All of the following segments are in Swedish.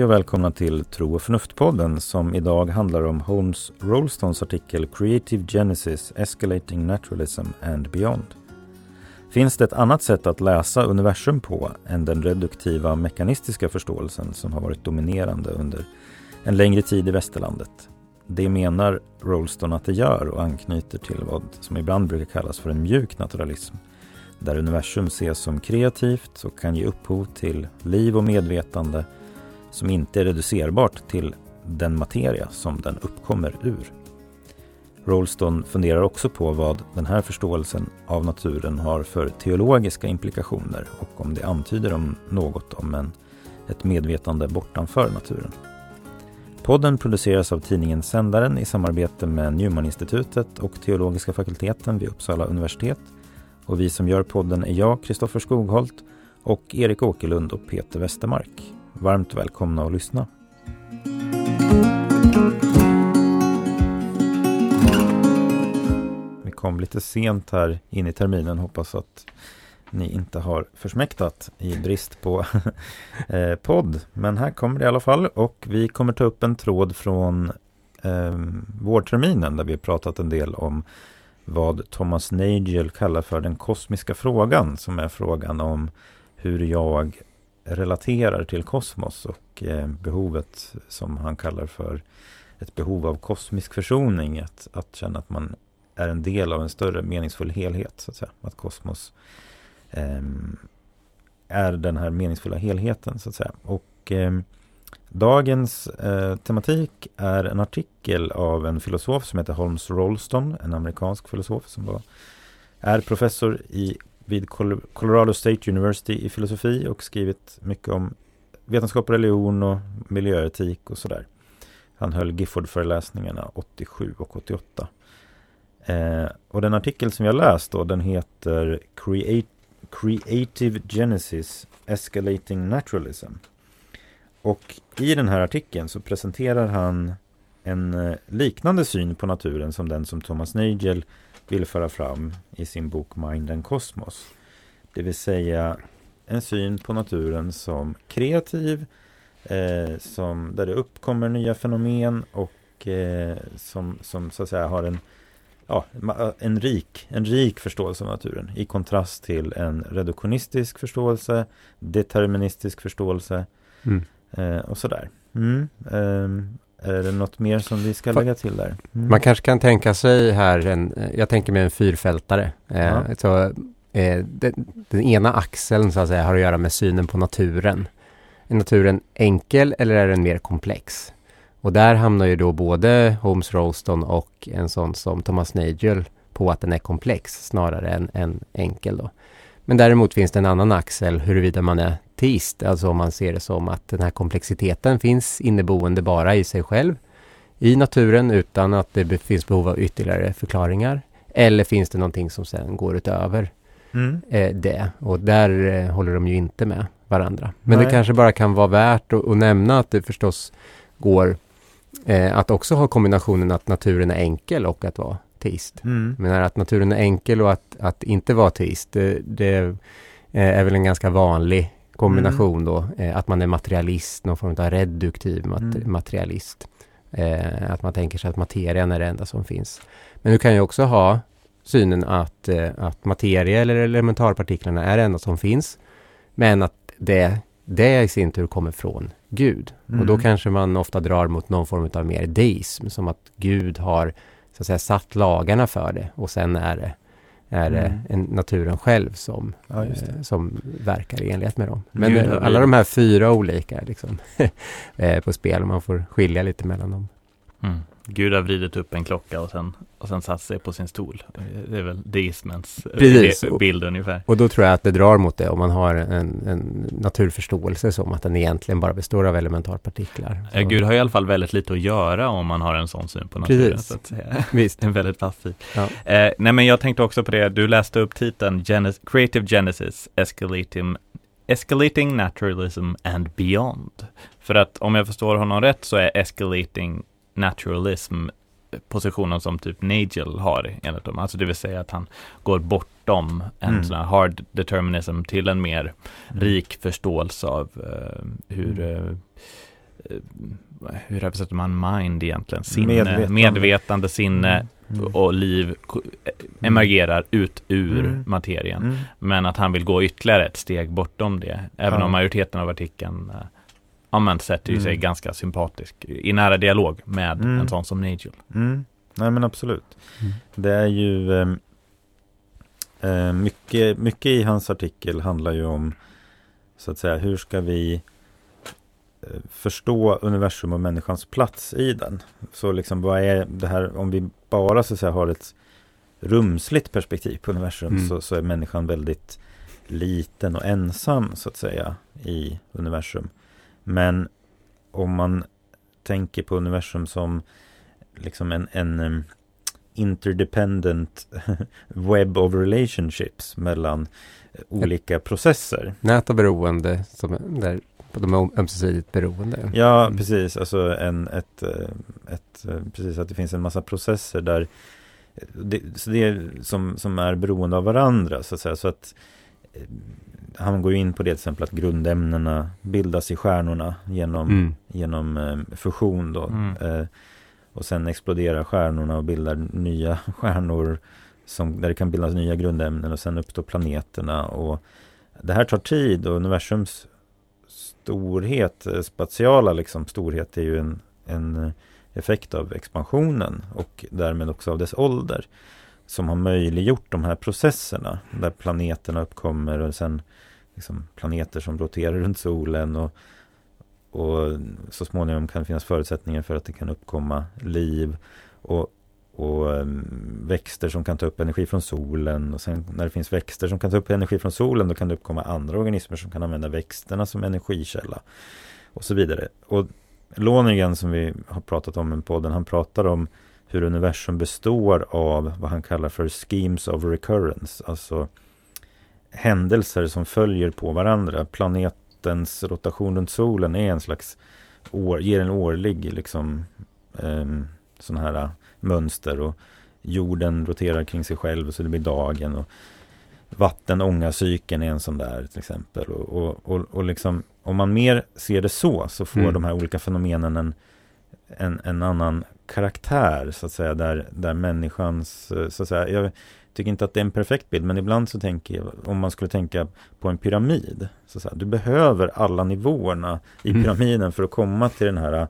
Hej och välkomna till Tro och förnuft-podden som idag handlar om Holmes Rolstons artikel Creative Genesis, Escalating Naturalism and Beyond. Finns det ett annat sätt att läsa universum på än den reduktiva mekanistiska förståelsen som har varit dominerande under en längre tid i västerlandet? Det menar Rolston att det gör och anknyter till vad som ibland brukar kallas för en mjuk naturalism där universum ses som kreativt och kan ge upphov till liv och medvetande som inte är reducerbart till den materia som den uppkommer ur. Rolston funderar också på vad den här förståelsen av naturen har för teologiska implikationer och om det antyder om något om en, ett medvetande bortanför naturen. Podden produceras av tidningen Sändaren i samarbete med Newman-institutet och teologiska fakulteten vid Uppsala universitet. Och vi som gör podden är jag, Kristoffer Skogholt, och Erik Åkerlund och Peter Westermark. Varmt välkomna att lyssna. Vi kom lite sent här in i terminen. Hoppas att ni inte har försmäktat i brist på eh, podd. Men här kommer det i alla fall och vi kommer ta upp en tråd från eh, vårterminen där vi har pratat en del om vad Thomas Nagel kallar för den kosmiska frågan som är frågan om hur jag relaterar till kosmos och eh, behovet som han kallar för ett behov av kosmisk försoning. Att, att känna att man är en del av en större meningsfull helhet. så Att säga. Att kosmos eh, är den här meningsfulla helheten. så att säga. Och eh, Dagens eh, tematik är en artikel av en filosof som heter Holmes Rolston, en amerikansk filosof som var, är professor i vid Colorado State University i filosofi och skrivit mycket om vetenskap religion och miljöetik och sådär. Han höll Gifford-föreläsningarna 87 och 88. Eh, och den artikel som jag läst då, den heter Create, Creative Genesis Escalating Naturalism. Och i den här artikeln så presenterar han en eh, liknande syn på naturen som den som Thomas Nagel vill föra fram i sin bok Mind and Cosmos. Det vill säga en syn på naturen som kreativ, eh, som, där det uppkommer nya fenomen och eh, som, som så att säga har en, ja, en, rik, en rik förståelse av naturen i kontrast till en reduktionistisk förståelse, deterministisk förståelse mm. eh, och sådär. Mm, ehm, är det något mer som vi ska lägga till där? Mm. Man kanske kan tänka sig här, en, jag tänker mig en fyrfältare. Eh, ja. så, eh, den, den, ena axeln så att säga har att göra med synen på naturen. Är naturen enkel eller är den mer komplex? Och där hamnar ju då både Holmes Rolston och en sån som Thomas Nagel på att den är komplex snarare än, än enkel. Då. Men däremot finns det en annan axel huruvida man är teist, alltså om man ser det som att den här komplexiteten finns inneboende bara i sig själv, i naturen utan att det finns behov av ytterligare förklaringar. Eller finns det någonting som sen går utöver mm. eh, det? Och där eh, håller de ju inte med varandra. Men Nej. det kanske bara kan vara värt att, att nämna att det förstås går eh, att också ha kombinationen att naturen är enkel och att vara teist. Mm. Men att naturen är enkel och att, att inte vara teist, det, det eh, är väl en ganska vanlig kombination mm. då, eh, att man är materialist, någon form av reduktiv mat mm. materialist. Eh, att man tänker sig att materian är det enda som finns. Men du kan ju också ha synen att, eh, att materia eller elementarpartiklarna är det enda som finns. Men att det, det i sin tur kommer från Gud. Mm. Och då mm. kanske man ofta drar mot någon form av mer deism, som att Gud har så att säga, satt lagarna för det och sen är det är det mm. naturen själv som, ja, eh, som verkar i enlighet med dem. Men Gud, alla de här fyra olika liksom, eh, på spel, man får skilja lite mellan dem. Mm. Gud har vridit upp en klocka och sen, och sen satt sig på sin stol. Det är väl deismens Precis. bild ungefär. Och då tror jag att det drar mot det om man har en, en naturförståelse som att den egentligen bara består av elementarpartiklar. Ja, Gud har i alla fall väldigt lite att göra om man har en sån syn på naturen. Precis. Så att säga. Visst. en väldigt passiv. Ja. Eh, nej men jag tänkte också på det, du läste upp titeln Genes Creative Genesis Escalating Escalating Naturalism and Beyond. För att om jag förstår honom rätt så är escalating naturalism positionen som typ Nagel har enligt dem. Alltså det vill säga att han går bortom en mm. sån här hard determinism till en mer mm. rik förståelse av uh, hur, uh, hur översätter man mind egentligen? Sinne, medvetande, medvetande sinne mm. och liv emergerar ut ur mm. materien. Mm. Men att han vill gå ytterligare ett steg bortom det. Även ja. om majoriteten av artikeln ja, men sätter ju sig mm. ganska sympatisk i nära dialog med mm. en sån som Nigel. Mm. Nej men absolut. Det är ju ehm, eh, mycket, mycket i hans artikel handlar ju om så att säga hur ska vi Eh, förstå universum och människans plats i den. Så liksom vad är det här, om vi bara så att säga har ett rumsligt perspektiv på universum mm. så, så, är människan väldigt liten och ensam så att säga i universum. Men om man tänker på universum som liksom en, en interdependent web of relationships mellan olika processer. Nät och beroende som, där de är ömsesidigt beroende. Ja, mm. precis. Alltså en, ett, eh, ett, eh, precis att det finns en massa processer där det, så det är som, som är beroende av varandra så att säga. Så att eh, han går in på det till exempel att grundämnena bildas i stjärnorna genom, mm. genom fusion då. Mm. Eh, och sen exploderar stjärnorna och bildar nya stjärnor som, där det kan bildas nya grundämnen och sen uppstår planeterna. Och det här tar tid och universums storhet, eh, spatiala liksom storhet är ju en, en eh, effekt av expansionen och därmed också av dess ålder. Som har möjliggjort de här processerna där planeterna uppkommer och sen liksom planeter som roterar runt solen och, och så småningom kan det finnas förutsättningar för att det kan uppkomma liv och och mm, växter som kan ta upp energi från solen och sen när det finns växter som kan ta upp energi från solen då kan det uppkomma andra organismer som kan använda växterna som energikälla och så vidare. Och Lonergan som vi har pratat om i podden, han pratar om hur universum består av vad han kallar för schemes of recurrence, alltså händelser som följer på varandra. Planetens rotation runt solen är en slags år, ger en årlig liksom um, sån här mönster och jorden roterar kring sig själv så det blir dagen. och Vattenångacykeln är en sån där till exempel. Och, och, och, och liksom, om man mer ser det så, så får mm. de här olika fenomenen en, en, en, annan karaktär, så att säga, där, där människans, så att säga, jag tycker inte att det är en perfekt bild, men ibland så tänker jag, om man skulle tänka på en pyramid, så att säga, du behöver alla nivåerna i mm. pyramiden mm. för att komma till den här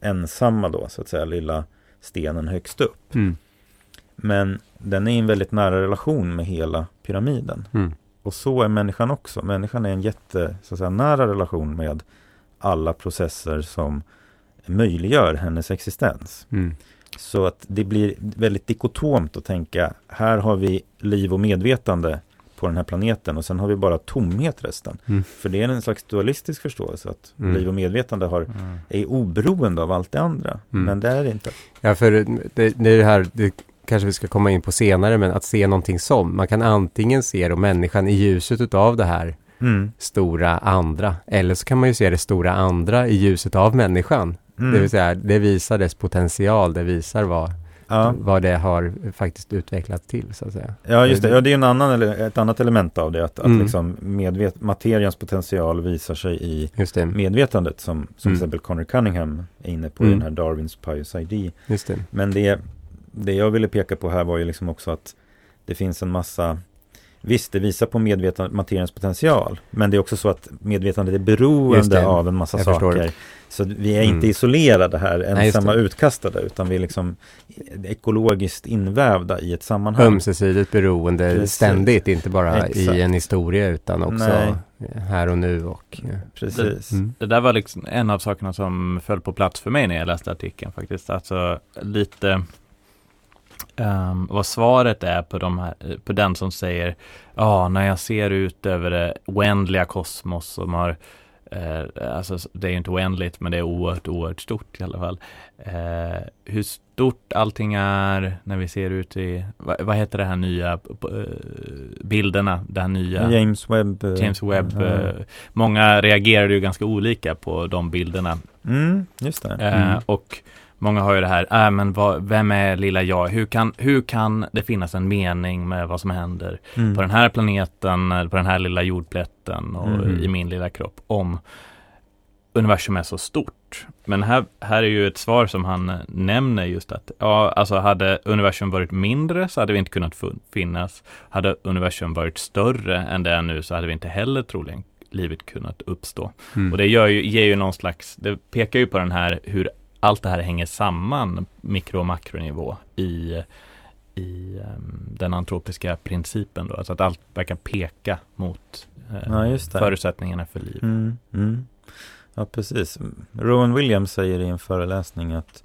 ensamma då, så att säga, lilla stenen högst upp. Mm. Men den är i en väldigt nära relation med hela pyramiden. Mm. Och så är människan också. Människan är en jätte, så att säga, nära relation med alla processer som möjliggör hennes existens. Mm. Så att det blir väldigt dikotomt att tänka, här har vi liv och medvetande på den här planeten och sen har vi bara tomhet resten. Mm. För det är en slags dualistisk förståelse att mm. liv och medvetande har, mm. är oberoende av allt det andra. Mm. Men det är det inte. Ja, för det, det är det här, det kanske vi ska komma in på senare, men att se någonting som. Man kan antingen se då människan i ljuset av det här mm. stora andra, eller så kan man ju se det stora andra i ljuset av människan. Mm. Det vill säga, det visar dess potential, det visar vad ja. vad det har faktiskt utvecklats till så att säga. Ja just det, ja, det är en annan, ett annat element av det, att, mm. att liksom medvet, materiens potential visar sig i medvetandet som, som mm. till exempel Conor Cunningham är inne på mm. i den här Darwins Pious ID. Det. Men det, det jag ville peka på här var ju liksom också att det finns en massa Visst, det visar på medvetande, materiens potential. Men det är också så att medvetandet är beroende av en massa saker. Så vi är inte mm. isolerade här, ensamma Nej, utkastade, utan vi är liksom ekologiskt invävda i ett sammanhang. Ömsesidigt beroende Precis. ständigt, inte bara Exakt. i en historia utan också Nej. här och nu och... Precis. Det, mm. det, där var liksom en av sakerna som föll på plats för mig när jag läste artikeln faktiskt. Alltså lite Um, vad svaret är på, de här, på den som säger Ja, ah, när jag ser ut över det oändliga kosmos som har eh, Alltså det är inte oändligt men det är oerhört, oerhört stort i alla fall eh, Hur stort allting är när vi ser ut i Vad, vad heter det här nya eh, bilderna? Det här nya James Webb eh, James Webb mm. Många reagerade ju ganska olika på de bilderna mm, Just det eh, mm. Och Många har ju det här, äh, men vad, vem är lilla jag? Hur kan, hur kan det finnas en mening med vad som händer mm. på den här planeten, på den här lilla jordplätten och mm. i min lilla kropp om universum är så stort. Men här, här är ju ett svar som han nämner just att, ja, alltså hade universum varit mindre så hade vi inte kunnat finnas. Hade universum varit större än det är nu så hade vi inte heller troligen livet kunnat uppstå. Mm. Och det gör ju, ger ju någon slags, det pekar ju på den här hur allt det här hänger samman mikro och makronivå i, i um, den antropiska principen då. Alltså att allt verkar peka mot uh, ja, förutsättningarna för liv. Mm, mm. Ja, precis. Rowan Williams säger i en föreläsning att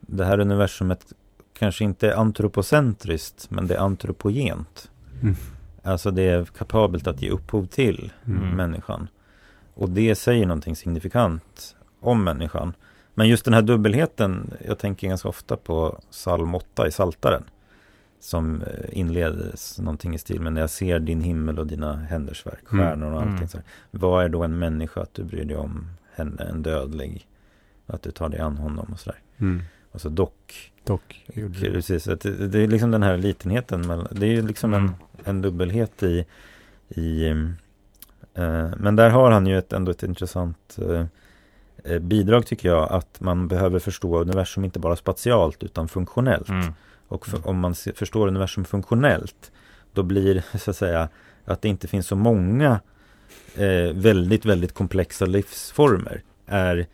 det här universumet kanske inte är antropocentriskt, men det är antropogent. Mm. Alltså det är kapabelt att ge upphov till mm. människan. Och det säger någonting signifikant om människan. Men just den här dubbelheten, jag tänker ganska ofta på psalm 8 i Saltaren Som eh, inleds någonting i stil med när jag ser din himmel och dina händers verk, mm. stjärnor och allting. Mm. Så här. Vad är då en människa att du bryr dig om henne, en dödlig? Att du tar dig an honom och sådär. Mm. Alltså dock. Dock. Precis, att det, det, är liksom den här litenheten. Det är ju liksom mm. en, en dubbelhet i, i eh, men där har han ju ett, ändå ett intressant eh bidrag tycker jag. Att man behöver förstå universum inte bara spatialt utan funktionellt. Mm. Och för, om man se, förstår universum funktionellt då blir så att säga att det inte finns så många eh, väldigt, väldigt komplexa livsformer är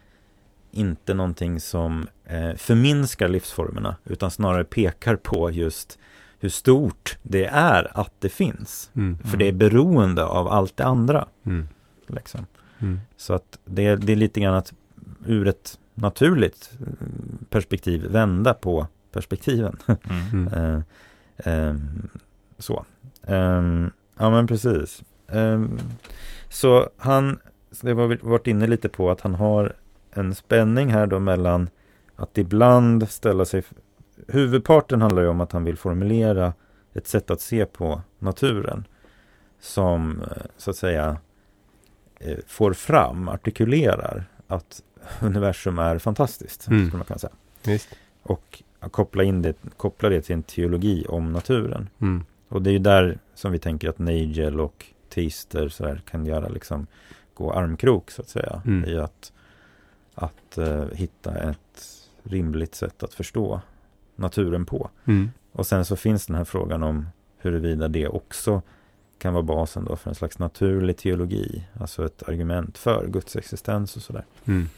inte någonting som eh, förminskar livsformerna utan snarare pekar på just hur stort det är att det finns. Mm. För det är beroende av allt det andra. Mm. Liksom. Mm. Så att det, det är lite grann att ur ett naturligt eh, perspektiv vända på perspektiven. uh, uh, så. Um, ja men precis. Um, så han, det var vi varit inne lite på att han har en spänning här då mellan att ibland ställa sig Huvudparten handlar ju om att han vill formulera ett sätt att se på naturen som eh, så att säga eh, får fram, artikulerar att universum är fantastiskt. Mm. Skulle man kunna säga. Just. Och koppla, in det, koppla det till en teologi om naturen. Mm. Och det är ju där som vi tänker att Nagel och Teister så här, kan göra liksom gå armkrok så att säga. Mm. I att att eh, hitta ett rimligt sätt att förstå naturen på. Mm. Och sen så finns den här frågan om huruvida det också kan vara basen då för en slags naturlig teologi, alltså ett argument för Guds existens och sådär. Mm.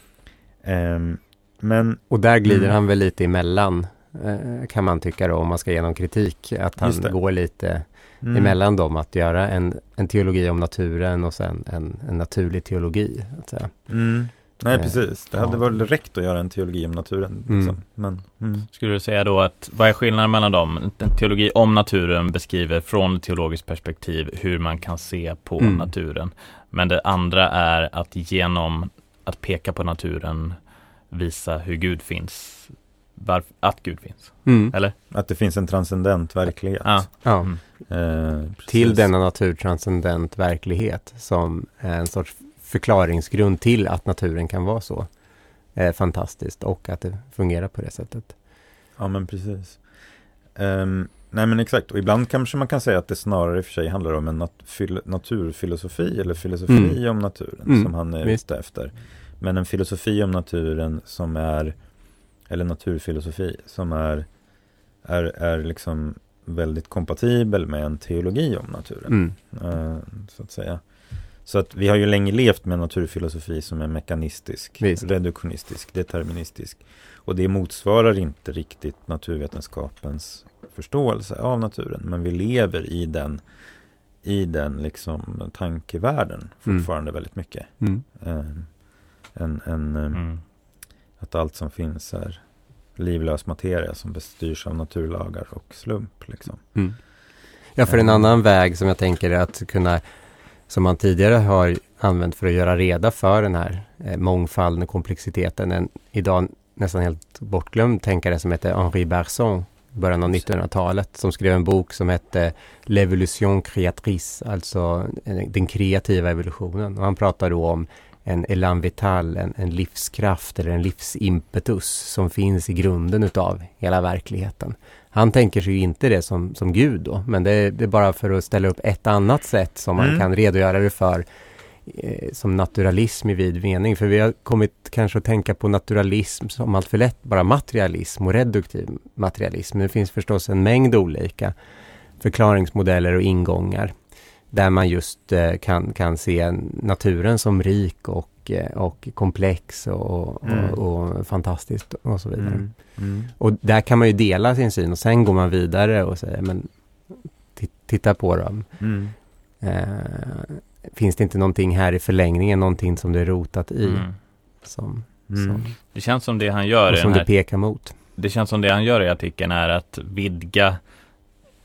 Um, men, och där glider mm. han väl lite emellan, eh, kan man tycka då, om man ska ge någon kritik, att han går lite mm. emellan dem, att göra en, en teologi om naturen och sen en, en naturlig teologi. Att säga. Mm. Nej, precis. Det hade ja. väl räckt att göra en teologi om naturen. Mm. Liksom. Men, mm. Skulle du säga då att, vad är skillnaden mellan dem? En teologi om naturen beskriver från ett teologiskt perspektiv hur man kan se på mm. naturen. Men det andra är att genom att peka på naturen visa hur Gud finns. Var, att Gud finns. Mm. Eller? Att det finns en transcendent verklighet. Ja. ja. Eh, Till denna naturtranscendent verklighet som är en sorts förklaringsgrund till att naturen kan vara så eh, fantastiskt och att det fungerar på det sättet. Ja men precis. Um, nej men exakt, och ibland kanske man kan säga att det snarare i och för sig handlar om en nat naturfilosofi eller filosofi mm. om naturen mm. som han är Visst. ute efter. Men en filosofi om naturen som är, eller naturfilosofi som är, är, är liksom väldigt kompatibel med en teologi om naturen. Mm. Uh, så att säga. Så att vi har ju länge levt med naturfilosofi som är mekanistisk, Visst. reduktionistisk, deterministisk. Och det motsvarar inte riktigt naturvetenskapens förståelse av naturen. Men vi lever i den, i den liksom tankevärlden fortfarande mm. väldigt mycket. Mm. Um, en, en, um, mm. Att allt som finns är livlös materia som bestyrs av naturlagar och slump. Liksom. Mm. Ja, för en annan väg som jag tänker är att kunna som man tidigare har använt för att göra reda för den här eh, mångfalden och komplexiteten. En idag nästan helt bortglömd tänkare som heter Henri Bergson i början av 1900-talet som skrev en bok som hette L'evolution créatrice, alltså den kreativa evolutionen. Och han pratar då om en elan vital, en, en livskraft eller en livsimpetus som finns i grunden utav hela verkligheten. Han tänker sig ju inte det som, som Gud då, men det är, det är bara för att ställa upp ett annat sätt som man mm. kan redogöra det för eh, som naturalism i vid mening. För vi har kommit kanske att tänka på naturalism som allt för lätt bara materialism och reduktiv materialism. Men det finns förstås en mängd olika förklaringsmodeller och ingångar där man just eh, kan, kan se naturen som rik och, eh, och komplex och, mm. och, och, fantastiskt och så vidare. Mm. Mm. Och där kan man ju dela sin syn och sen går man vidare och säger men titta på dem. Mm. Eh, finns det inte någonting här i förlängningen, någonting som det är rotat i? Mm. Som, mm. som, det känns som det han gör. som här, det pekar mot. Det känns som det han gör i artikeln är att vidga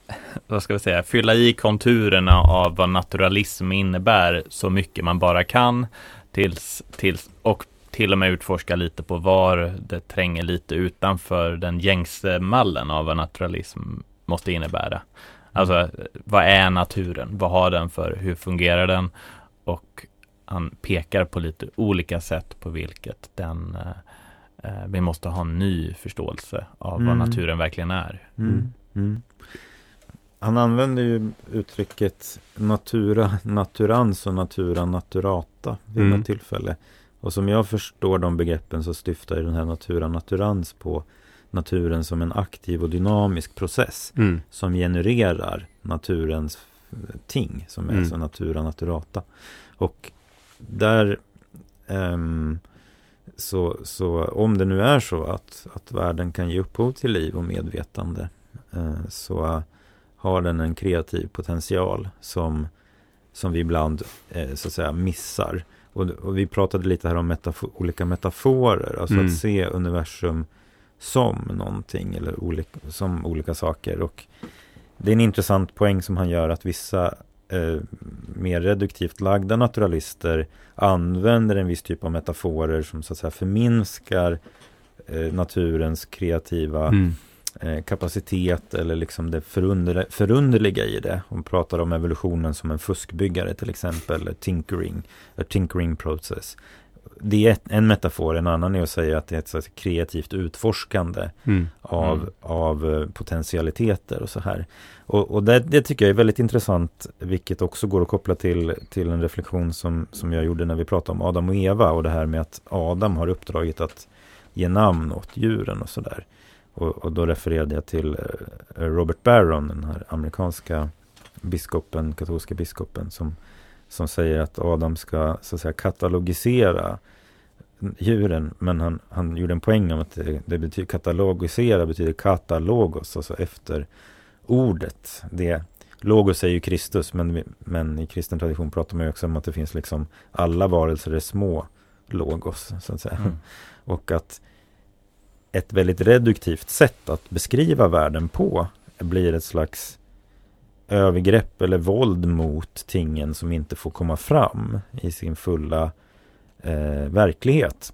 vad ska vi säga, fylla i konturerna av vad naturalism innebär så mycket man bara kan tills, tills, och till och med utforska lite på var det tränger lite utanför den gängse mallen av vad naturalism måste innebära. Alltså, vad är naturen? Vad har den för, hur fungerar den? Och han pekar på lite olika sätt på vilket den eh, eh vi måste ha en ny förståelse av mm. vad naturen verkligen är. Mm. Mm. Han använder ju uttrycket natura naturans och natura naturata vid mm. något tillfälle. Och som jag förstår de begreppen så syftar den här natura naturans på naturen som en aktiv och dynamisk process mm. som genererar naturens ting som är mm. så natura naturata. Och där um, så, så om det nu är så att, att världen kan ge upphov till liv och medvetande uh, så har den en kreativ potential som, som vi ibland eh, så att säga missar. Och, och, vi pratade lite här om metafor, olika metaforer, alltså mm. att se universum som någonting eller olika, som olika saker. Och det är en intressant poäng som han gör att vissa eh, mer reduktivt lagda naturalister använder en viss typ av metaforer som så att säga förminskar eh, naturens kreativa mm. Eh, kapacitet eller liksom det förunder, förunderliga i det. Hon pratar om evolutionen som en fuskbyggare till exempel, tinkering, a tinkering process det är en metafor, en annan är att säga att det är ett så kreativt utforskande mm. Av, mm. av eh, potentialiteter och så här. Och, och det, det, tycker jag är väldigt intressant, vilket också går att koppla till, till en reflektion som, som jag gjorde när vi pratade om Adam och Eva och det här med att Adam har uppdragit att ge namn åt djuren och sådär. Och, och då refererade jag till eh, Robert Barron, den här amerikanska biskopen, katolska biskopen som som säger att Adam ska så att säga katalogisera djuren. Men han, han gjorde en poäng om att det, det betyder katalogisera betyder katalogos, alltså efter ordet. Det, logos är ju Kristus, men, men i kristen tradition pratar man ju också om att det finns liksom alla varelser är små logos, så att säga. Mm. Och att ett väldigt reduktivt sätt att beskriva världen på blir ett slags övergrepp eller våld mot tingen som inte får komma fram i sin fulla eh, verklighet.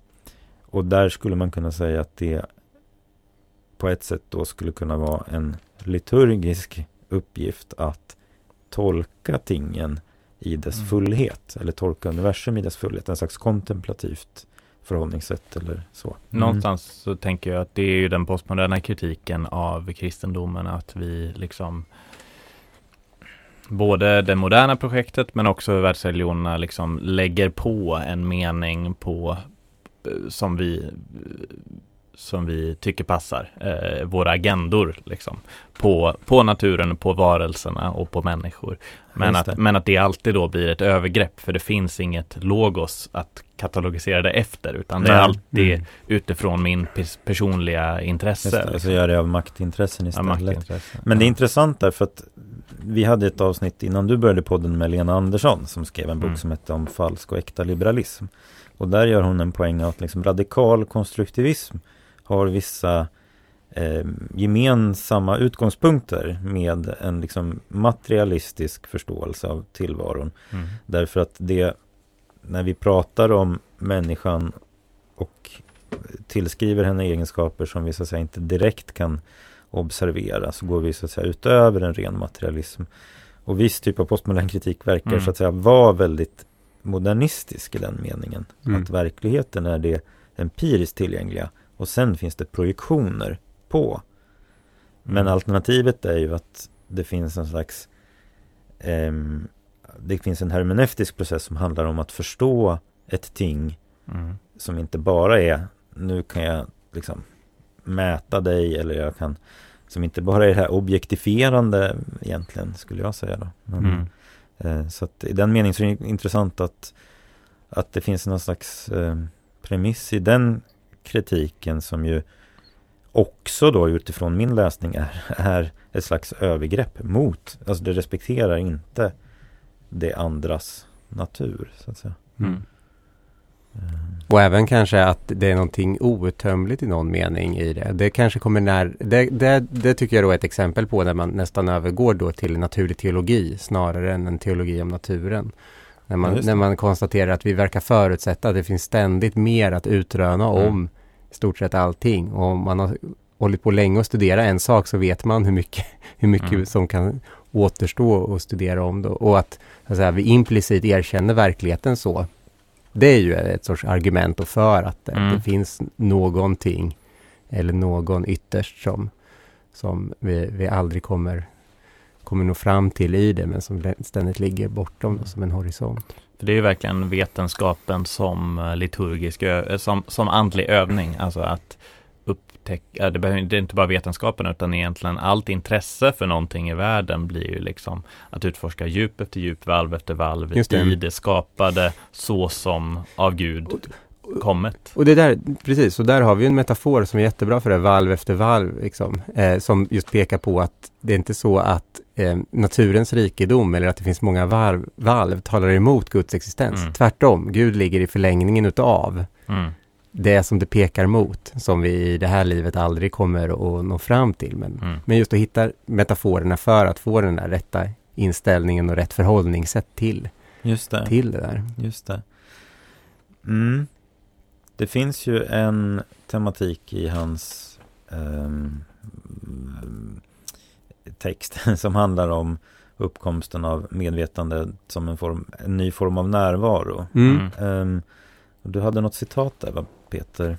Och där skulle man kunna säga att det på ett sätt då skulle kunna vara en liturgisk uppgift att tolka tingen i dess mm. fullhet eller tolka universum i dess fullhet, en slags kontemplativt förhållningssätt eller så. Mm. Någonstans så tänker jag att det är ju den postmoderna kritiken av kristendomen att vi liksom både det moderna projektet men också världsreligionerna liksom lägger på en mening på eh, som vi som vi tycker passar, eh, våra agendor liksom, på, på naturen, på varelserna och på människor. Men att, men att det alltid då blir ett övergrepp för det finns inget logos att katalogisera det efter utan det är alltid mm. utifrån min personliga intresse. Just det, liksom. Så gör det av maktintressen istället. Ja, maktintressen. Men det är intressant därför att vi hade ett avsnitt innan du började podden med Lena Andersson som skrev en bok mm. som hette om falsk och äkta liberalism. Och där gör hon en poäng att liksom radikal konstruktivism har vissa eh, gemensamma utgångspunkter med en liksom materialistisk förståelse av tillvaron. Mm. Därför att det, när vi pratar om människan och tillskriver henne egenskaper som vi så att säga inte direkt kan observera så går vi så att säga utöver en ren materialism. Och viss typ av postmodern kritik verkar mm. så att säga vara väldigt modernistisk i den meningen. Mm. Att verkligheten är det empiriskt tillgängliga och sen finns det projektioner på. Men alternativet är ju att det finns en slags eh, det finns en hermeneutisk process som handlar om att förstå ett ting mm. som inte bara är nu kan jag liksom mäta dig eller jag kan som inte bara är det här objektifierande egentligen skulle jag säga då. Men, mm. eh, så att i den meningen så är det intressant att att det finns någon slags eh, premiss i den kritiken som ju också då utifrån min läsning är, är ett slags övergrepp mot, alltså det respekterar inte det andras natur så att säga. Mm. Och även kanske att det är någonting outtömligt i någon mening i det. Det kanske kommer när, det, det, det, tycker jag då är ett exempel på när man nästan övergår då till naturlig teologi snarare än en teologi om naturen. När man, ja, när man konstaterar att vi verkar förutsätta att det finns ständigt mer att utröna mm. om i stort sett allting. Och om man har hållit på länge och studera en sak så vet man hur mycket, hur mycket mm. som kan återstå och studera om. Då. Och att, att säga, vi implicit erkänner verkligheten så. Det är ju ett sorts argument för att mm. det finns någonting eller någon ytterst som, som vi, vi aldrig kommer kommer nå fram till i det, men som ständigt ligger bortom då, som en horisont. För det är ju verkligen vetenskapen som eh, liturgisk, eh, som, som andlig övning, alltså att upptäcka, det, behöver, det är inte bara vetenskapen utan egentligen allt intresse för någonting i världen blir ju liksom att utforska djup efter djup, valv efter valv i det skapade så som av Gud kommet. Och det där, precis, och där har vi en metafor som är jättebra för det, valv efter valv, liksom, eh, som just pekar på att det är inte så att eh, naturens rikedom eller att det finns många valv, valv talar emot Guds existens. Mm. Tvärtom, Gud ligger i förlängningen utav mm. det som det pekar mot, som vi i det här livet aldrig kommer att nå fram till. Men, mm. men just att hitta metaforerna för att få den där rätta inställningen och rätt förhållningssätt till, Just det. till det där. Just det. Mm. Det finns ju en tematik i hans um, text som handlar om uppkomsten av medvetande som en, form, en ny form av närvaro. Mm. Um, du hade något citat där va, Peter?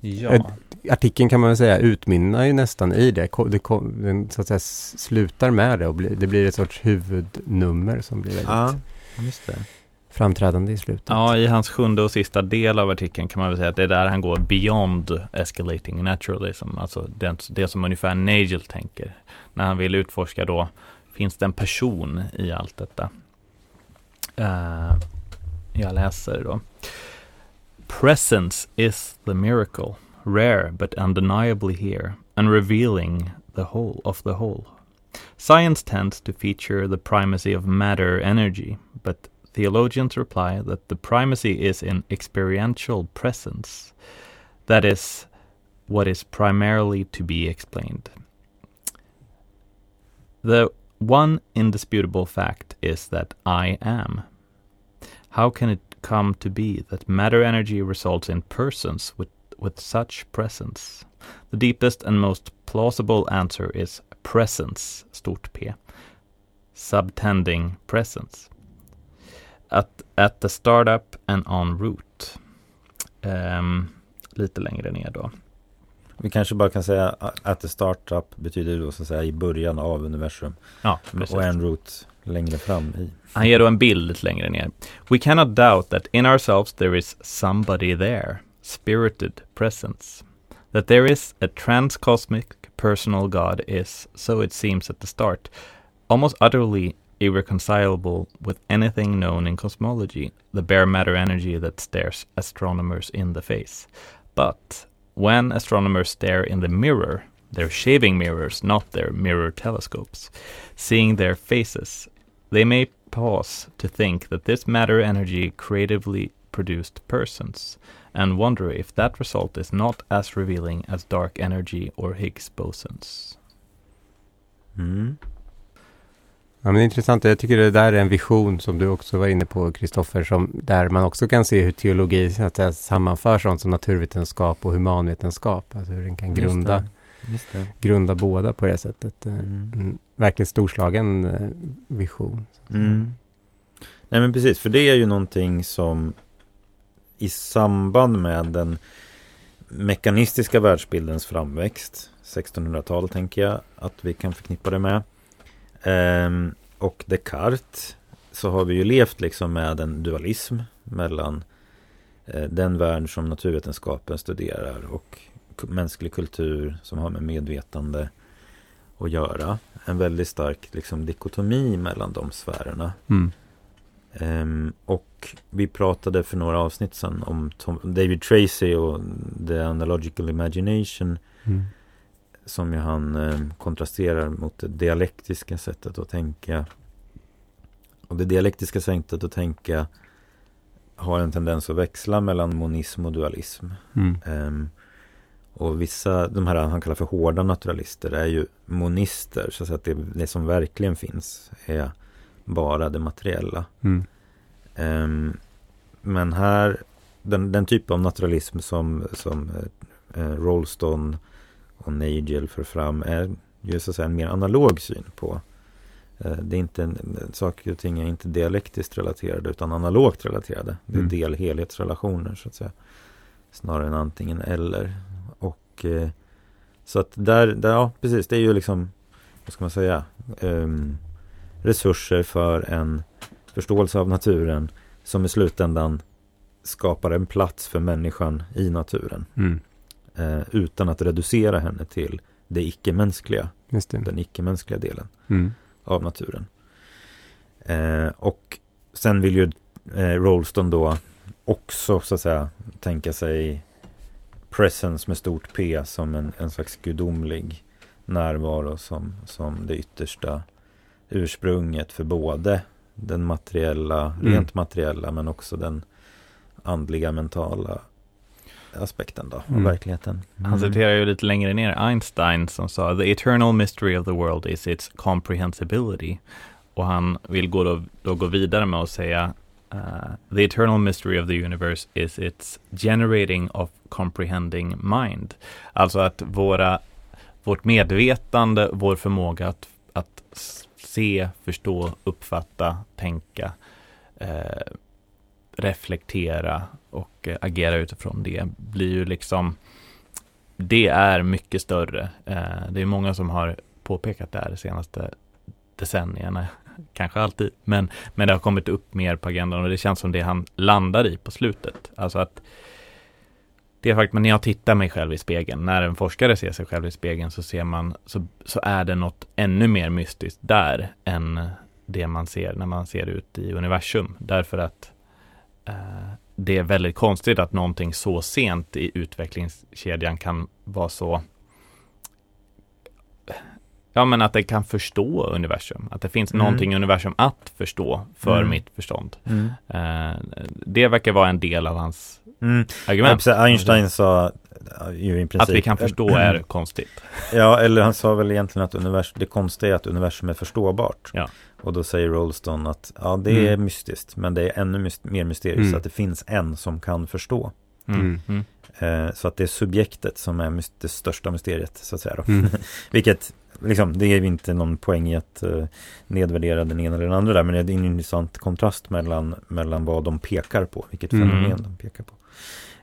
Ja. Artikeln kan man väl säga utmynnar ju nästan i det. det den så att säga slutar med det och blir, det blir ett sorts huvudnummer som blir väldigt ja, just det framträdande i slutet. Ja, i hans sjunde och sista del av artikeln kan man väl säga att det är där han går beyond escalating naturalism, alltså det, det som ungefär Nagel tänker. När han vill utforska då, finns det en person i allt detta? Uh, jag läser då. Presence is the miracle, rare but undeniably here, and revealing the whole of the whole. Science tends to feature the primacy of matter energy, but theologians reply that the primacy is in experiential presence. That is what is primarily to be explained. The one indisputable fact is that I am. How can it come to be that matter energy results in persons with, with such presence? The deepest and most plausible answer is presence, stort P, subtending presence. At, at the startup and en route. Um, lite längre ner då. Vi kanske bara kan säga att the startup betyder då så att säga i början av universum. Ja, precis. Och en route längre fram i. Han ger då en bild lite längre ner. We cannot doubt that in ourselves there is somebody there, spirited presence. That there is a transcosmic personal God is, so it seems at the start, almost utterly irreconcilable with anything known in cosmology, the bare matter energy that stares astronomers in the face. But when astronomers stare in the mirror, their shaving mirrors, not their mirror telescopes, seeing their faces, they may pause to think that this matter energy creatively produced persons, and wonder if that result is not as revealing as dark energy or Higgs bosons. Mm. Ja, men det är intressant. Jag tycker det där är en vision som du också var inne på, Kristoffer, där man också kan se hur teologi så att säga, sammanför sånt som naturvetenskap och humanvetenskap. Alltså hur den kan grunda, Just det. Just det. grunda båda på det sättet. Eh, mm. En verkligen storslagen eh, vision. Mm. Nej men precis, för det är ju någonting som i samband med den mekanistiska världsbildens framväxt 1600-tal tänker jag att vi kan förknippa det med. Um, och Descartes så har vi ju levt liksom med en dualism mellan eh, den värld som naturvetenskapen studerar och mänsklig kultur som har med medvetande att göra. En väldigt stark liksom, dikotomi mellan de sfärerna. Mm. Um, och vi pratade för några avsnitt sedan om Tom, David Tracy och The Analogical Imagination. Mm. Som ju han eh, kontrasterar mot det dialektiska sättet att tänka. Och det dialektiska sättet att tänka har en tendens att växla mellan monism och dualism. Mm. Um, och vissa, de här han kallar för hårda naturalister, är ju monister. Så att det, det som verkligen finns är bara det materiella. Mm. Um, men här, den, den typ av naturalism som, som uh, Rolston och Nagel för fram är ju så att säga en mer analog syn på uh, det är inte, saker och ting är inte dialektiskt relaterade utan analogt relaterade. Det är mm. del-helhetsrelationer så att säga. Snarare än antingen eller. Och uh, så att där, där, ja precis, det är ju liksom, vad ska man säga, um, resurser för en förståelse av naturen som i slutändan skapar en plats för människan i naturen. Mm. Eh, utan att reducera henne till det icke-mänskliga. Den icke-mänskliga delen mm. av naturen. Eh, och sen vill ju eh, Rolston då också så att säga tänka sig presence med stort P som en, en slags gudomlig närvaro som, som det yttersta ursprunget för både den materiella, mm. rent materiella men också den andliga, mentala aspekten då, mm. verkligheten. Mm. Han citerar ju lite längre ner Einstein som sa The eternal mystery of the world is its comprehensibility. Och han vill gå då, då gå vidare med att säga uh, The eternal mystery of the universe is its generating of comprehending mind. Alltså att våra, vårt medvetande, vår förmåga att, att se, förstå, uppfatta, tänka, eh, reflektera och eh, agera utifrån det blir ju liksom det är mycket större. Eh, det är många som har påpekat det här de senaste decennierna, kanske alltid, men, men det har kommit upp mer på agendan och det känns som det han landar i på slutet. Alltså att det är faktiskt, när jag tittar mig själv i spegeln, när en forskare ser sig själv i spegeln så ser man, så, så är det något ännu mer mystiskt där än det man ser när man ser ut i universum. Därför att det är väldigt konstigt att någonting så sent i utvecklingskedjan kan vara så Ja men att det kan förstå universum, att det finns mm. någonting i universum att förstå för mm. mitt förstånd. Mm. Eh, det verkar vara en del av hans Mm. Argument. Einstein sa ju i princip, Att vi kan förstå är konstigt. Ja, eller han sa väl egentligen att universum, det konstiga är att universum är förståbart. Ja. Och då säger Rolston att ja, det är mm. mystiskt, men det är ännu myst mer mysteriskt mm. att det finns en som kan förstå. Mm. Mm. mm. Eh, så att det är subjektet som är det största mysteriet, så att säga. Mm. Vilket liksom, det är inte någon poäng i att uh, nedvärdera den ena eller den andra där, men det är en intressant kontrast mellan, mellan vad de pekar på, vilket mm. fenomen de pekar på.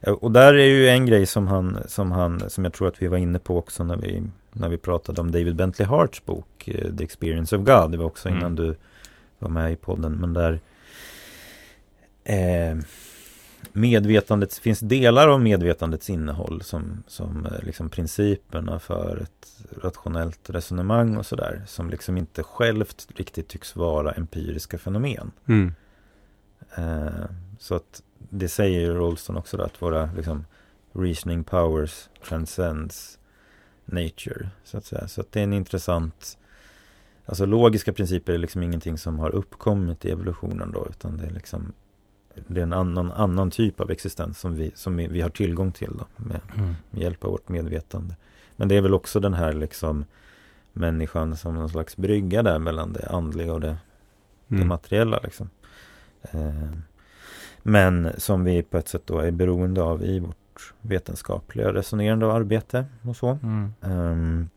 Uh, och där är ju en grej som han, som han, som jag tror att vi var inne på också när vi, när vi pratade om David Bentley Harts bok uh, The Experience of God, det var också innan mm. du var med i podden, men där medvetandet, finns delar av medvetandets innehåll som, som eh, liksom principerna för ett rationellt resonemang och sådär som liksom inte självt riktigt tycks vara empiriska fenomen. Mm. Eh, så att det säger Rolston också då, att våra liksom, reasoning powers transcends nature. Så att säga. Så att det är en intressant Alltså logiska principer är liksom ingenting som har uppkommit i evolutionen då utan det är liksom det är en annan, annan typ av existens som vi, som vi, vi har tillgång till då, med, mm. med, hjälp av vårt medvetande. Men det är väl också den här liksom människan som någon slags brygga där mellan det andliga och det, mm. det materiella. Liksom. Eh, men som vi på ett sätt då är beroende av i vårt vetenskapliga resonerande och arbete och så. Mm. Um,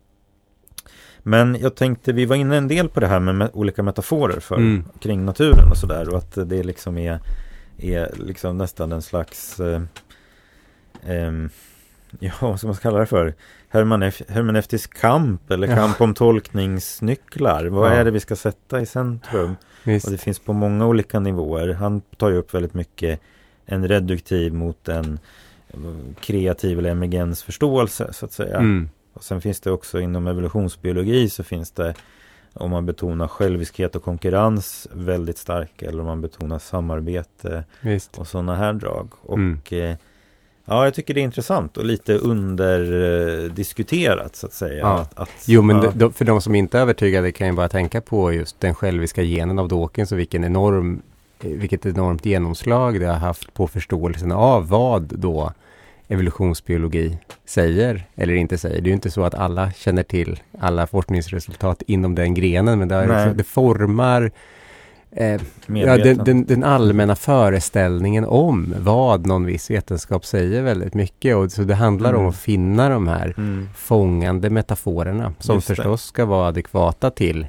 men jag tänkte, vi var inne en del på det här med olika metaforer för, mm. kring naturen och sådär och att det liksom är är liksom nästan en slags eh, eh, ja, vad ska man kalla det för? hermeneutisk kamp eller kamp ja. om tolkningsnycklar. Vad ja. är det vi ska sätta i centrum? Visst. Och det finns på många olika nivåer. Han tar ju upp väldigt mycket en reduktiv mot en kreativ eller emergensförståelse så att säga. Mm. Och sen finns det också inom evolutionsbiologi så finns det om man betonar själviskhet och konkurrens väldigt starkt eller om man betonar samarbete Visst. och sådana här drag. Och mm. eh, Ja, jag tycker det är intressant och lite underdiskuterat så att säga. Ja. Att, att, jo, men ja. de, för de som inte är övertygade kan ju bara tänka på just den själviska genen av Dawkins och vilken enorm, vilket enormt genomslag det har haft på förståelsen av vad då evolutionsbiologi säger eller inte säger. Det är ju inte så att alla känner till alla forskningsresultat inom den grenen, men det, är, det formar eh, ja, den, den, den, allmänna föreställningen om vad någon viss vetenskap säger väldigt mycket. Och så det handlar mm. om att finna de här mm. fångande metaforerna som förstås ska vara adekvata till,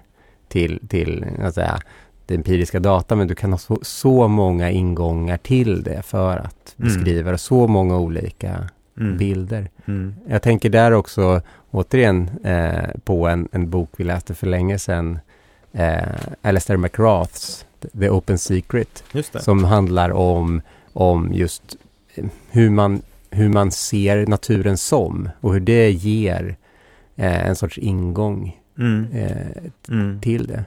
till, till säga, det empiriska data, men du kan ha så, så många ingångar till det för att mm. beskriva det, så många olika mm. bilder. Mm. Jag tänker där också återigen eh, på en, en bok vi läste för länge sedan, eh, Alistair McGraths The Open Secret, som handlar om, om just eh, hur man, hur man ser naturen som och hur det ger eh, en sorts ingång mm. eh, mm. till det.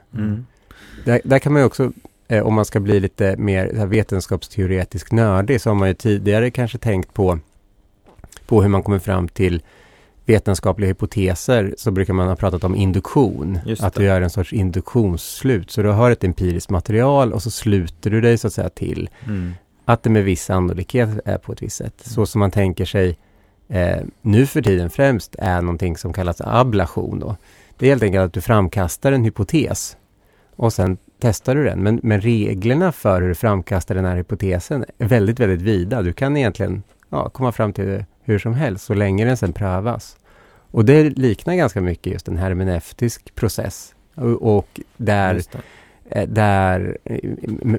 Där, där, kan man ju också, eh, om man ska bli lite mer vetenskapsteoretisk nördig, så har man ju tidigare kanske tänkt på, på hur man kommer fram till vetenskapliga hypoteser så brukar man ha pratat om induktion. Att du gör en sorts induktionsslut. Så du har ett empiriskt material och så sluter du dig så att säga till mm. att det med viss sannolikhet är på ett visst sätt. Mm. Så som man tänker sig eh, nu för tiden främst är någonting som kallas ablation. Då. Det är helt enkelt att du framkastar en hypotes och sen testar du den. Men, men reglerna för hur du framkastar den här hypotesen är väldigt, väldigt vida. Du kan egentligen ja, komma fram till det hur som helst, så länge den sen prövas. Och det liknar ganska mycket just en hermeneutisk process. Och, och där Eh, där eh,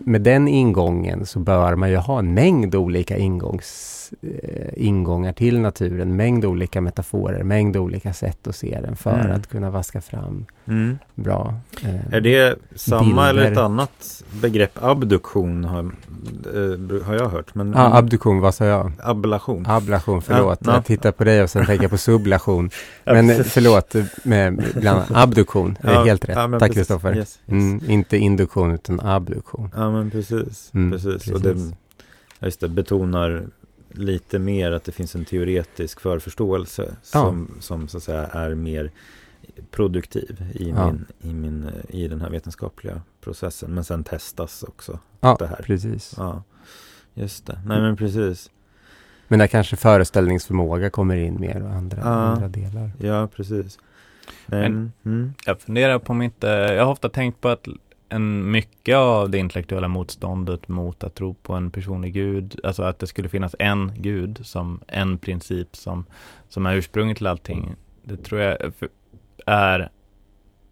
med den ingången så bör man ju ha en mängd olika ingångs, eh, ingångar till naturen, mängd olika metaforer, mängd olika sätt att se den för mm. att kunna vaska fram mm. bra eh, Är det samma bilder. eller ett annat begrepp? Abduktion har, eh, har jag hört. Men, ah, abduktion, vad sa jag? Ablation. Ablation, förlåt. Ja, jag tittar på dig och sen tänker jag på sublation. men förlåt, med, bland abduktion, ja, helt rätt. Ja, Tack Kristoffer. Yes, yes. mm, inte induktion utan abduktion. Ja men precis. Mm, precis. precis. Och det, just det, betonar lite mer att det finns en teoretisk förförståelse som, som så att säga är mer produktiv i, ja. min, i, min, i den här vetenskapliga processen. Men sen testas också. Ja, det här. precis. Ja, just det. Nej men precis. Men där kanske föreställningsförmåga kommer in mer och andra, ja, andra delar. Ja, precis. Men, mm. Jag funderar på om inte, jag har ofta tänkt på att en mycket av det intellektuella motståndet mot att tro på en personlig gud, alltså att det skulle finnas en gud som en princip som, som är ursprunget till allting. Det tror jag är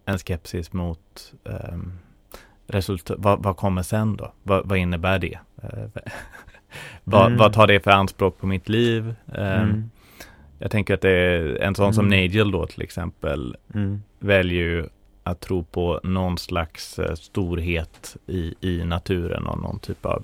en skepsis mot um, resultat. Vad, vad, kommer sen då? Vad, vad innebär det? Uh, vad, mm. vad, tar det för anspråk på mitt liv? Um, mm. Jag tänker att det är en sån mm. som Nigel då till exempel mm. väljer att tro på någon slags uh, storhet i, i naturen och någon typ av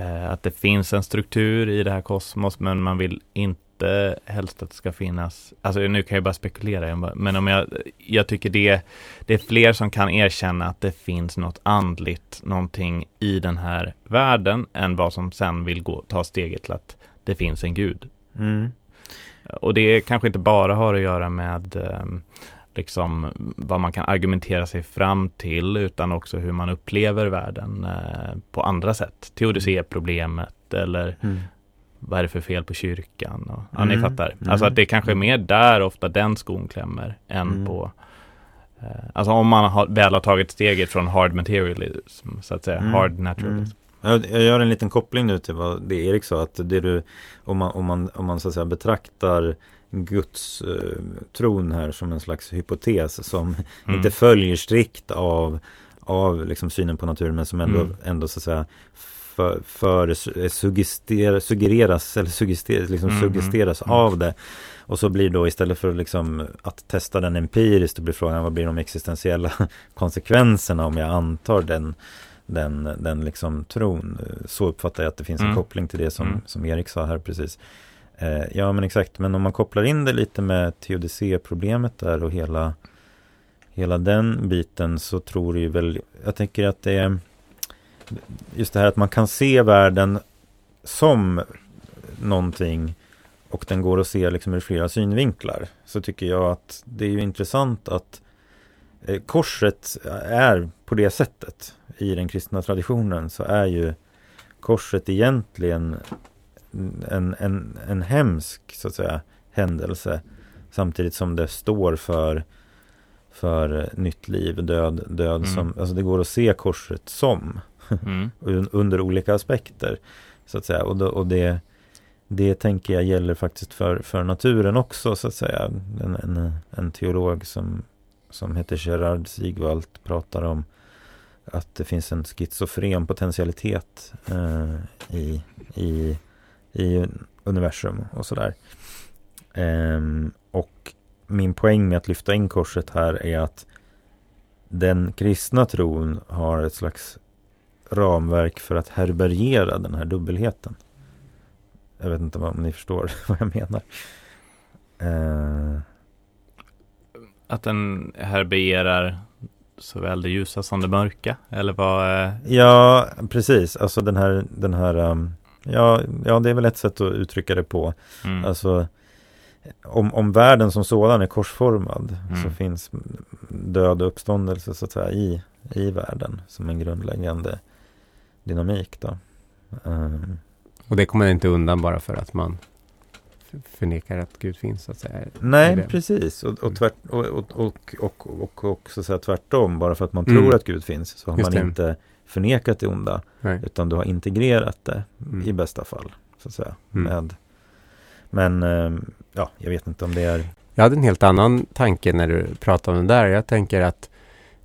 uh, att det finns en struktur i det här kosmos men man vill inte helst att det ska finnas, alltså nu kan jag bara spekulera, men om jag, jag tycker det, det är fler som kan erkänna att det finns något andligt, någonting i den här världen, än vad som sen vill gå, ta steget till att det finns en gud. Mm. Och det kanske inte bara har att göra med um, liksom vad man kan argumentera sig fram till utan också hur man upplever världen eh, på andra sätt. Teodicéproblemet eller mm vad är det för fel på kyrkan? Och, ja, mm. ni fattar. Mm. Alltså att det kanske är mer där ofta den skon klämmer än mm. på eh, Alltså om man har, väl har tagit steget från hard materialism, så att säga, mm. hard naturalism. Jag, jag gör en liten koppling nu till vad det Erik sa, att det du, om man, om man, om man så att säga betraktar Guds eh, tron här som en slags hypotes som mm. inte följer strikt av av liksom synen på naturen men som ändå, mm. ändå så att säga för, för suggereras eller suggesteras, liksom mm. suggesteras av det. Och så blir då istället för liksom att testa den empiriskt, då blir frågan vad blir de existentiella konsekvenserna om jag antar den den, den liksom tron. Så uppfattar jag att det finns en mm. koppling till det som, mm. som Erik sa här precis. Eh, ja men exakt, men om man kopplar in det lite med TODC-problemet där och hela, hela den biten så tror jag väl, jag tänker att det är just det här att man kan se världen som någonting och den går att se liksom ur flera synvinklar så tycker jag att det är ju intressant att eh, korset är på det sättet i den kristna traditionen så är ju korset egentligen en, en, en hemsk så att säga händelse samtidigt som det står för för nytt liv, död, död mm. som, alltså det går att se korset som mm. under olika aspekter. Så att säga. Och, då, och det, det tänker jag gäller faktiskt för, för naturen också så att säga. En, en, en teolog som, som heter Gerard Sigvald pratar om att det finns en schizofren potentialitet eh, i, i, i universum och sådär. Eh, och min poäng med att lyfta in korset här är att den kristna tron har ett slags ramverk för att härbärgera den här dubbelheten. Jag vet inte om ni förstår vad jag menar. Eh. Att den härbärgerar såväl det ljusa som det mörka? Eller vad? Eh? Ja, precis. Alltså den här, den här um, ja, ja, det är väl ett sätt att uttrycka det på. Mm. Alltså om, om världen som sådan är korsformad mm. så finns död och uppståndelse så att säga i, i världen som en grundläggande dynamik då. Um. Och det kommer inte undan bara för att man förnekar att Gud finns så att säga? Nej, precis. Och, och, tvärt, och, och, och, och, och, och, så att säga tvärtom. Bara för att man mm. tror att Gud finns så har Just man det. inte förnekat det onda. Nej. Utan du har integrerat det mm. i bästa fall. Så att säga. Mm. Med, men ehm, ja, jag vet inte om det är... Jag hade en helt annan tanke när du pratade om det där. Jag tänker att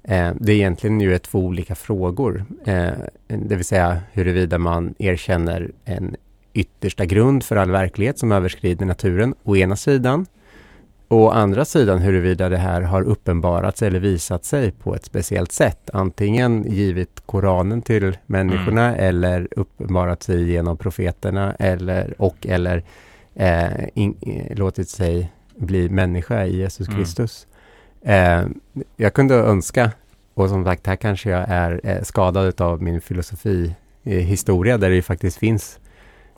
eh, det egentligen ju är två olika frågor. Eh, det vill säga huruvida man erkänner en yttersta grund för all verklighet som överskrider naturen, å ena sidan. Å andra sidan huruvida det här har uppenbarats eller visat sig på ett speciellt sätt. Antingen givit Koranen till människorna mm. eller uppenbarat sig genom profeterna eller och eller eh, in, låtit sig bli människa i Jesus mm. Kristus. Eh, jag kunde önska, och som sagt här kanske jag är eh, skadad av min filosofi historia där det faktiskt finns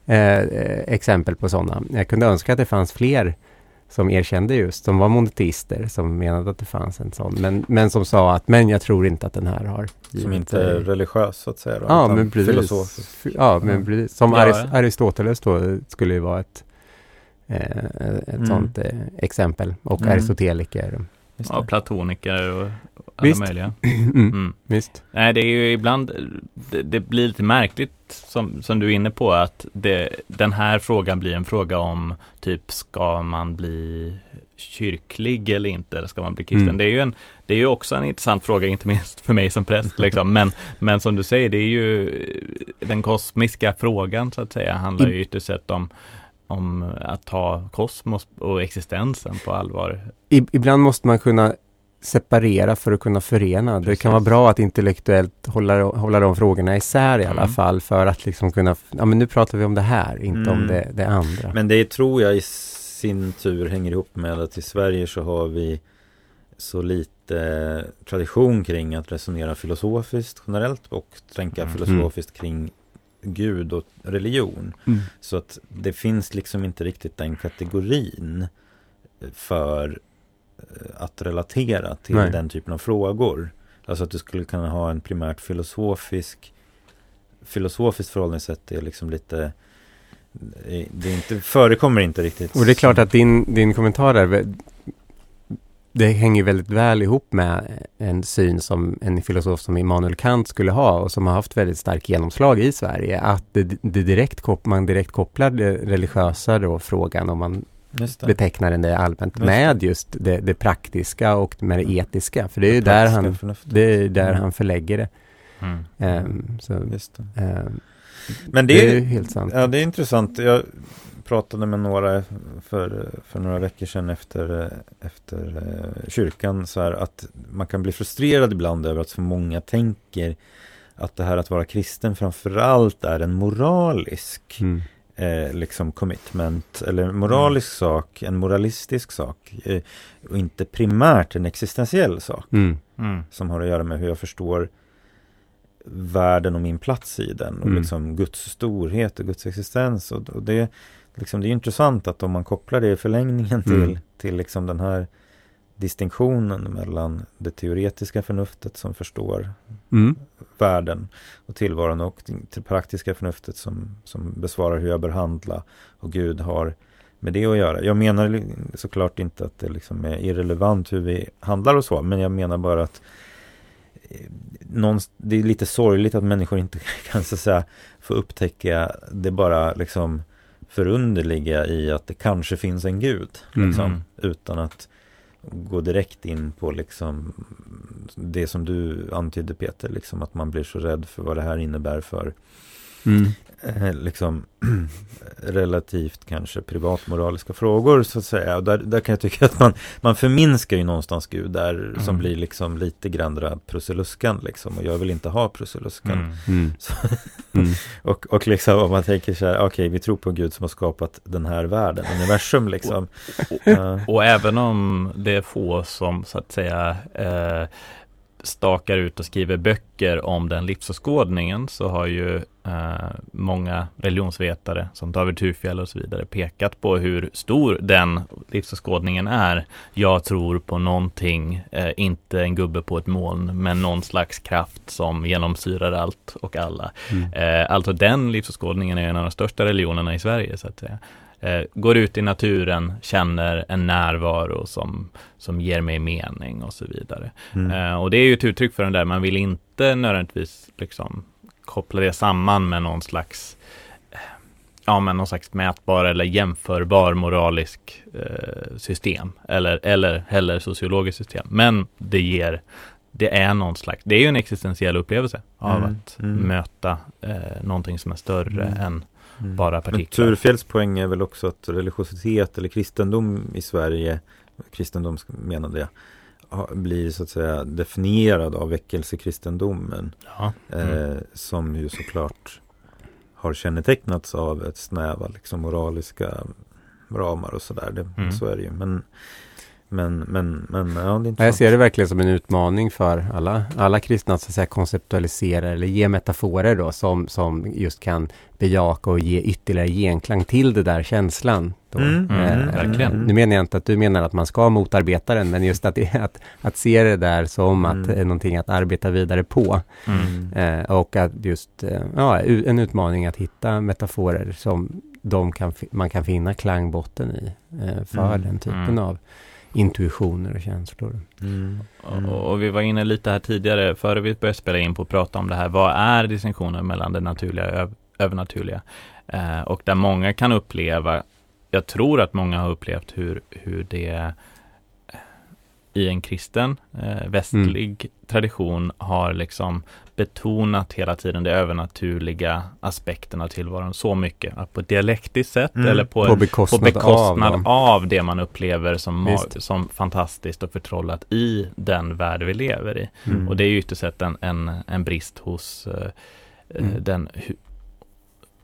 eh, exempel på sådana. Jag kunde önska att det fanns fler som erkände just, som var monoteister, som menade att det fanns en sån, men, men som sa att men jag tror inte att den här har Som inte är religiös så att säga? Då, ja, men precis. Ja, men precis. Som ja, Arist Aristoteles då skulle ju vara ett, eh, ett mm. sånt eh, exempel och mm. aristoteliker. Ja, platoniker och alla Visst. möjliga. Mm. mm. Visst. Nej, det är ju ibland, det, det, blir lite märkligt som, som du är inne på att det, den här frågan blir en fråga om typ ska man bli kyrklig eller inte, eller ska man bli kristen? Mm. Det är ju en, det är ju också en intressant fråga, inte minst för mig som präst, liksom. men, men som du säger, det är ju den kosmiska frågan så att säga, handlar ju ytterst sett om om att ta kosmos och existensen på allvar. Ibland måste man kunna separera för att kunna förena. Precis. Det kan vara bra att intellektuellt hålla, hålla de frågorna isär i alla mm. fall för att liksom kunna, ja men nu pratar vi om det här, inte mm. om det, det, andra. Men det tror jag i sin tur hänger ihop med att i Sverige så har vi så lite tradition kring att resonera filosofiskt generellt och tänka mm. filosofiskt kring Gud och religion. Mm. Så att det finns liksom inte riktigt den kategorin för att relatera till Nej. den typen av frågor. Alltså att du skulle kunna ha en primärt filosofisk filosofiskt förhållningssätt är liksom lite eh, det inte, förekommer inte riktigt. Och det är klart att din, din kommentar där det hänger väldigt väl ihop med en syn som en filosof som Immanuel Kant skulle ha och som har haft väldigt stark genomslag i Sverige. Att det, det direkt, man direkt kopplar det religiösa då frågan om man just betecknar den det allmänt just med just det, det, praktiska och med det etiska. För det är ju där han, det är där mm. han förlägger det. Mm. Um, så, um, Men det, det är, är helt sant. Ja, det är intressant. Jag pratade med några för, för några veckor sedan efter, efter uh, kyrkan så här att man kan bli frustrerad ibland över att så många tänker att det här att vara kristen framförallt är en moralisk mm eh, liksom commitment eller moralisk mm. sak, en moralistisk sak eh, och inte primärt en existentiell sak mm. Mm. som har att göra med hur jag förstår världen och min plats i den och mm. liksom Guds storhet och Guds existens och, och det, liksom, det är intressant att om man kopplar det i förlängningen till, mm. till liksom den här distinktionen mellan det teoretiska förnuftet som förstår mm. världen och tillvaron och det praktiska förnuftet som, som besvarar hur jag bör handla och Gud har med det att göra. Jag menar såklart inte att det liksom är irrelevant hur vi handlar och så, men jag menar bara att eh, någon, det är lite sorgligt att människor inte kan så säga, få upptäcka det bara liksom förunderliga i att det kanske finns en gud. Liksom, mm. Utan att gå direkt in på liksom det som du antydde Peter, liksom att man blir så rädd för vad det här innebär för mm eh, liksom relativt kanske privatmoraliska frågor så att säga. Och där, där kan jag tycka att man, man förminskar ju någonstans Gud där mm. som blir liksom lite grann prussiluskan liksom. Och jag vill inte ha prussiluskan. Mm. mm. mm. och, och liksom om man tänker så här, okej okay, vi tror på Gud som har skapat den här världen, universum liksom. och, och, och, även om det är få som så att säga eh, stakar ut och skriver böcker om den livsåskådningen så har ju eh, många religionsvetare som David Thurfjell och så vidare pekat på hur stor den livsåskådningen är. Jag tror på någonting, eh, inte en gubbe på ett moln, men någon slags kraft som genomsyrar allt och alla. Mm. Eh, alltså den livsåskådningen är en av de största religionerna i Sverige så att säga eh, går ut i naturen, känner en närvaro som, som ger mig mening och så vidare. Mm. Eh, och det är ju ett uttryck för den där, man vill inte nödvändigtvis liksom koppla det samman med någon slags ja, men någon slags mätbar eller jämförbar moralisk eh, system eller, eller heller sociologiskt system. Men det ger det är någon slags, det är ju en existentiell upplevelse av mm, att mm. möta eh, någonting som är större mm. än mm. bara partiklar. Men Turfjälls poäng är väl också att religiositet eller kristendom i Sverige, kristendom menade jag, blir så att säga definierad av väckelsekristendomen. Ja. Mm. Eh, som ju såklart har kännetecknats av ett snäva liksom, moraliska ramar och sådär. Mm. Så är det ju. Men men, men, men ja, det är Jag ser det verkligen som en utmaning för alla, alla kristna att, så att säga, konceptualisera eller ge metaforer då som, som just kan bejaka och ge ytterligare genklang till det där känslan. Då. Mm, mm, verkligen. Nu menar jag inte att du menar att man ska motarbeta den, men just att, att, att se det där som mm. att, eh, någonting att arbeta vidare på. Mm. Eh, och att just, eh, ja, en utmaning att hitta metaforer som de kan, man kan finna klangbotten i eh, för mm. den typen mm. av intuitioner och känslor. Mm. Mm. Och, och, vi var inne lite här tidigare, före vi började spela in på att prata om det här, vad är distinktionen mellan det naturliga och övernaturliga? Eh, och där många kan uppleva, jag tror att många har upplevt hur, hur det eh, i en kristen eh, västlig mm. tradition har liksom betonat hela tiden de övernaturliga aspekterna av tillvaron så mycket. På ett dialektiskt sätt mm. eller på, på bekostnad, på bekostnad av, av, det man upplever som, som fantastiskt och förtrollat i den värld vi lever i. Mm. Och det är ju ytterst sett en, en, en brist hos eh, mm. den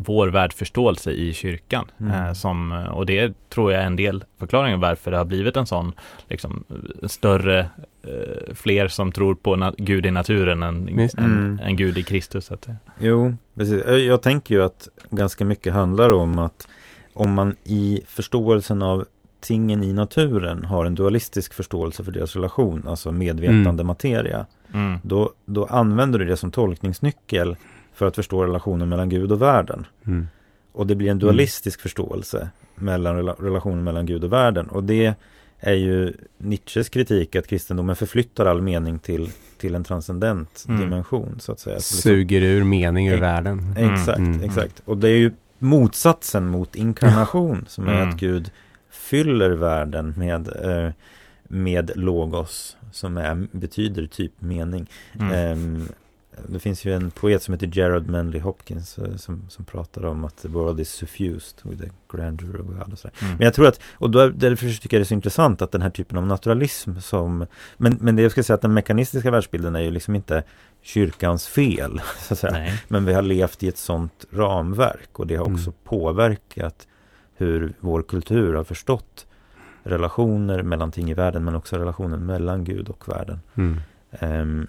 vår världsförståelse i kyrkan. Mm. Eh, som, och det tror jag är en del förklaringen varför det har blivit en sån liksom, större, eh, fler som tror på Gud i naturen än, mm. än, än, Gud i Kristus. Att, jo, precis. Jag tänker ju att ganska mycket handlar om att om man i förståelsen av tingen i naturen har en dualistisk förståelse för deras relation, alltså medvetande mm. materia, mm. Då, då använder du det som tolkningsnyckel för att förstå relationen mellan Gud och världen. Mm. Och det blir en dualistisk mm. förståelse mellan relationen mellan Gud och världen. Och det är ju Nietzsches kritik att kristendomen förflyttar all mening till, till en transcendent mm. dimension. så att säga. Så liksom, Suger ur mening ur världen. Exakt, mm. exakt. Och det är ju motsatsen mot inkarnation som är att Gud fyller världen med, eh, med logos som är, betyder typ mening. Mm. Eh, det finns ju en poet som heter Gerard Manley Hopkins eh, som, som pratar om att the world is suffused with the grandeur of God och sådär. Mm. Men jag tror att, och då, därför tycker jag det är så intressant att den här typen av naturalism som, men, men det jag ska säga att den mekanistiska världsbilden är ju liksom inte kyrkans fel, så att säga. Nej. Men vi har levt i ett sånt ramverk och det har också mm. påverkat hur vår kultur har förstått relationer mellan ting i världen men också relationen mellan Gud och världen. Mm. Um,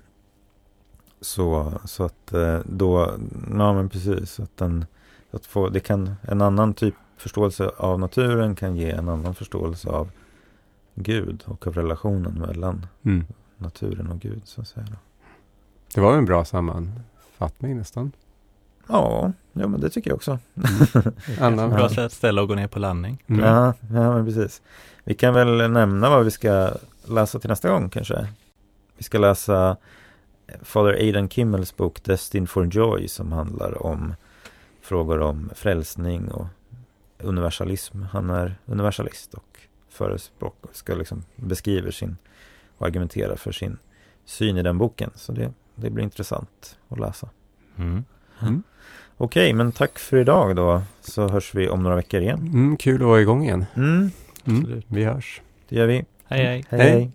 så, så att eh, då, ja men precis, att, den, att få, det kan, en annan typ förståelse av naturen kan ge en annan förståelse av Gud och av relationen mellan mm. naturen och Gud så att säga. Det var en bra sammanfattning nästan. Ja, ja men det tycker jag också. Mm. bra sätt att ställa och gå ner på landning. Mm. Ja, ja, men precis. Vi kan väl nämna vad vi ska läsa till nästa gång kanske. Vi ska läsa Father Aidan Kimmels bok Destined for Joy som handlar om frågor om frälsning och universalism. Han är universalist och förespråkar, ska liksom beskriver sin och argumenterar för sin syn i den boken. Så det, det blir intressant att läsa. Mm. Mm. Okej, men tack för idag då. Så hörs vi om några veckor igen. Mm, kul att vara igång igen. Mm. mm. Vi hörs. Det gör vi. hej. hej. hej. hej.